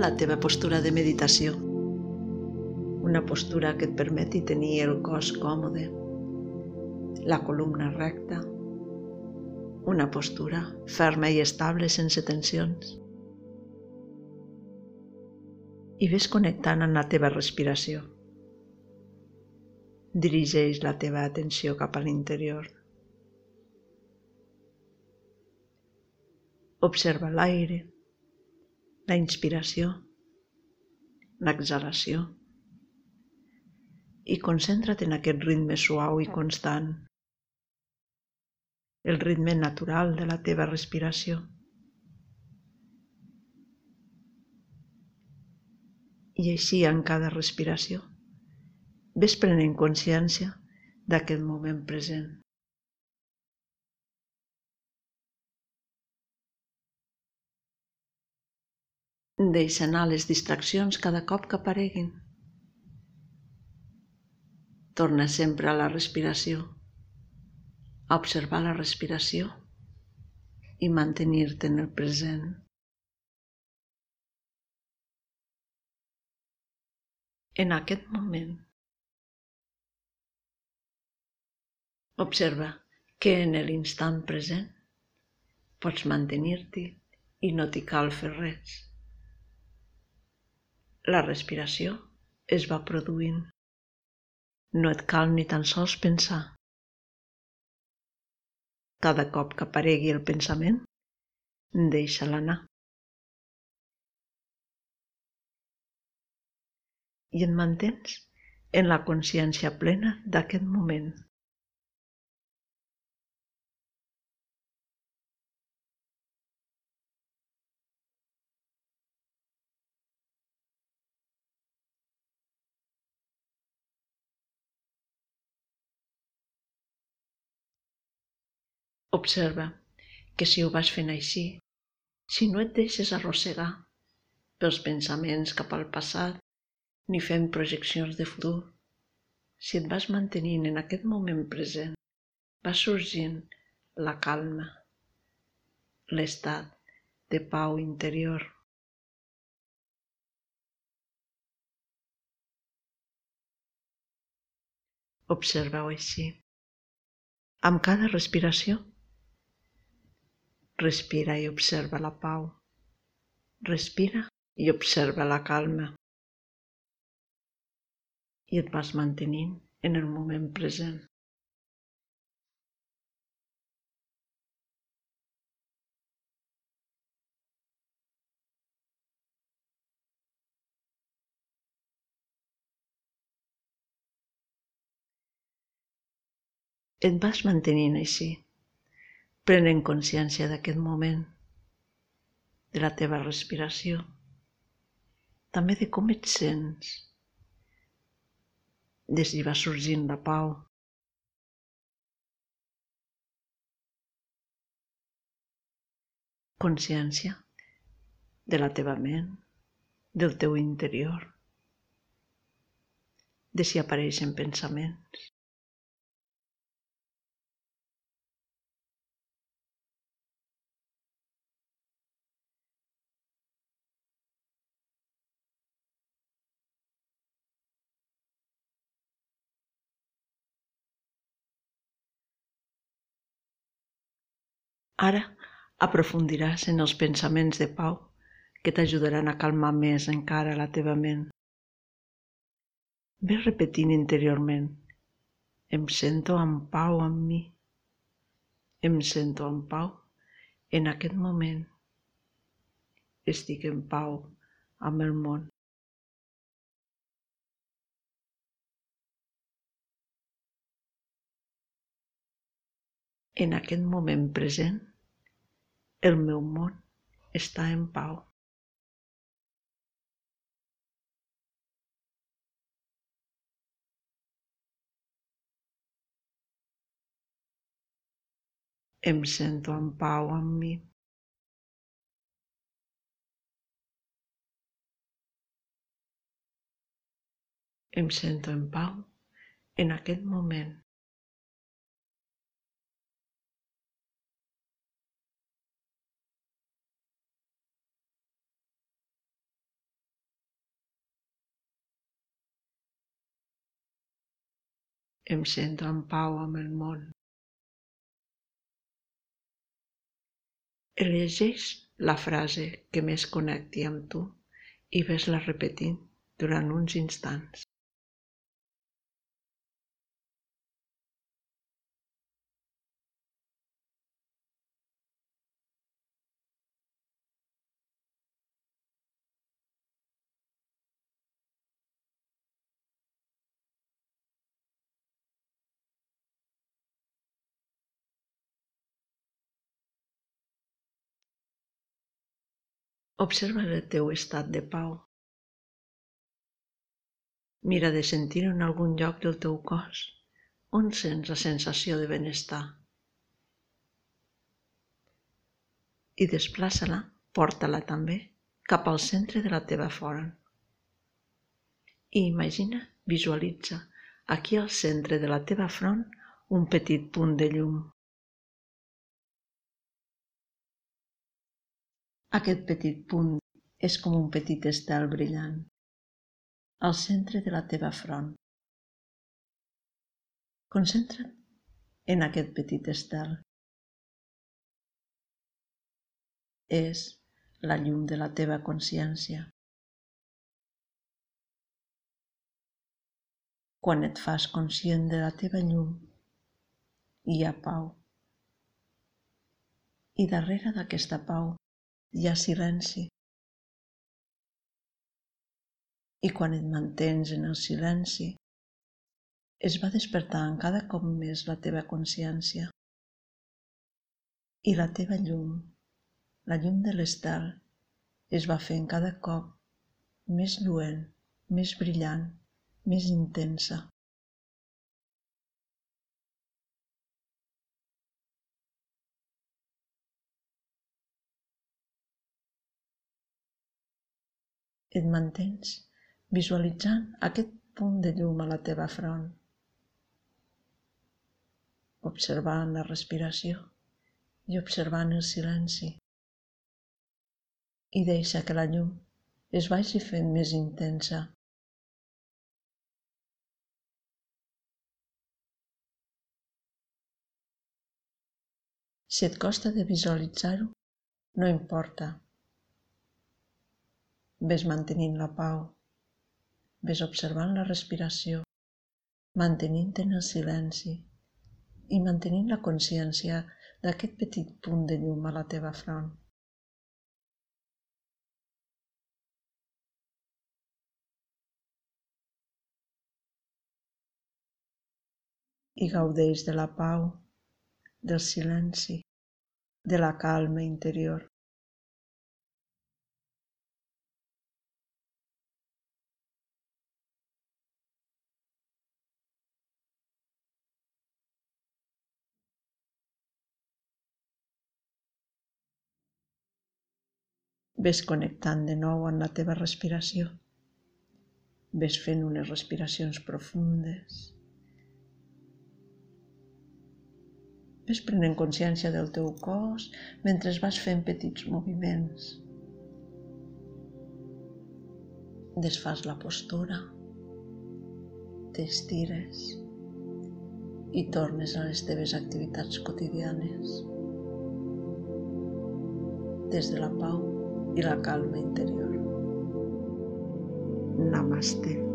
la teva postura de meditació. Una postura que et permeti tenir el cos còmode, la columna recta, una postura ferma i estable sense tensions. I ves connectant amb la teva respiració. Dirigeix la teva atenció cap a l'interior. Observa l'aire, la inspiració, l'exhalació i concentra't en aquest ritme suau i constant, el ritme natural de la teva respiració. I així en cada respiració ves prenent consciència d'aquest moment present. Deixa anar les distraccions cada cop que apareguin. Torna sempre a la respiració, a observar la respiració i mantenir-te en el present. En aquest moment, observa que en l'instant present pots mantenir-t'hi i no t'hi cal fer res la respiració es va produint. No et cal ni tan sols pensar. Cada cop que aparegui el pensament, deixa-la anar. I et mantens en la consciència plena d'aquest moment. Observa que si ho vas fent així, si no et deixes arrossegar pels pensaments cap al passat ni fent projeccions de futur, si et vas mantenint en aquest moment present, va sorgint la calma, l'estat de pau interior. Observa-ho així. Amb cada respiració Respira i observa la pau. Respira i observa la calma. I et vas mantenint en el moment present. Et vas mantenint així prenent consciència d'aquest moment, de la teva respiració, també de com et sents, de si va sorgint la pau. Consciència de la teva ment, del teu interior, de si apareixen pensaments. Ara aprofundiràs en els pensaments de pau que t'ajudaran a calmar més encara la teva ment. Ves repetint interiorment. Em sento en pau amb mi. Em sento en pau en aquest moment. Estic en pau amb el món. En aquest moment present el meu món està en pau. Em sento en pau amb mi. Em sento en pau en aquest moment. Em sento en pau amb el món. Elegeix la frase que més connecti amb tu i ves-la repetint durant uns instants. Observa el teu estat de pau. Mira de sentir en algun lloc del teu cos on sents la sensació de benestar. I desplaça-la, porta-la també cap al centre de la teva front. I imagina, visualitza aquí al centre de la teva front un petit punt de llum. Aquest petit punt és com un petit estel brillant al centre de la teva front. Concentra't en aquest petit estel. És la llum de la teva consciència. Quan et fas conscient de la teva llum, hi ha pau. I darrere d'aquesta pau hi ha silenci. I quan et mantens en el silenci, es va despertant cada cop més la teva consciència i la teva llum, la llum de l'estel, es va fent cada cop més lluent, més brillant, més intensa. Et mantens visualitzant aquest punt de llum a la teva front, observant la respiració i observant el silenci. I deixa que la llum es vagi fent més intensa. Si et costa de visualitzar-ho, no importa, Ves mantenint la pau, ves observant la respiració, mantenint en el silenci i mantenint la consciència d'aquest petit punt de llum a la teva front. I gaudeix de la pau, del silenci, de la calma interior. Ves connectant de nou amb la teva respiració. Ves fent unes respiracions profundes. Ves prenent consciència del teu cos mentre vas fent petits moviments. Desfas la postura, t'estires i tornes a les teves activitats quotidianes. Des de la pau y la calma interior. Namaste.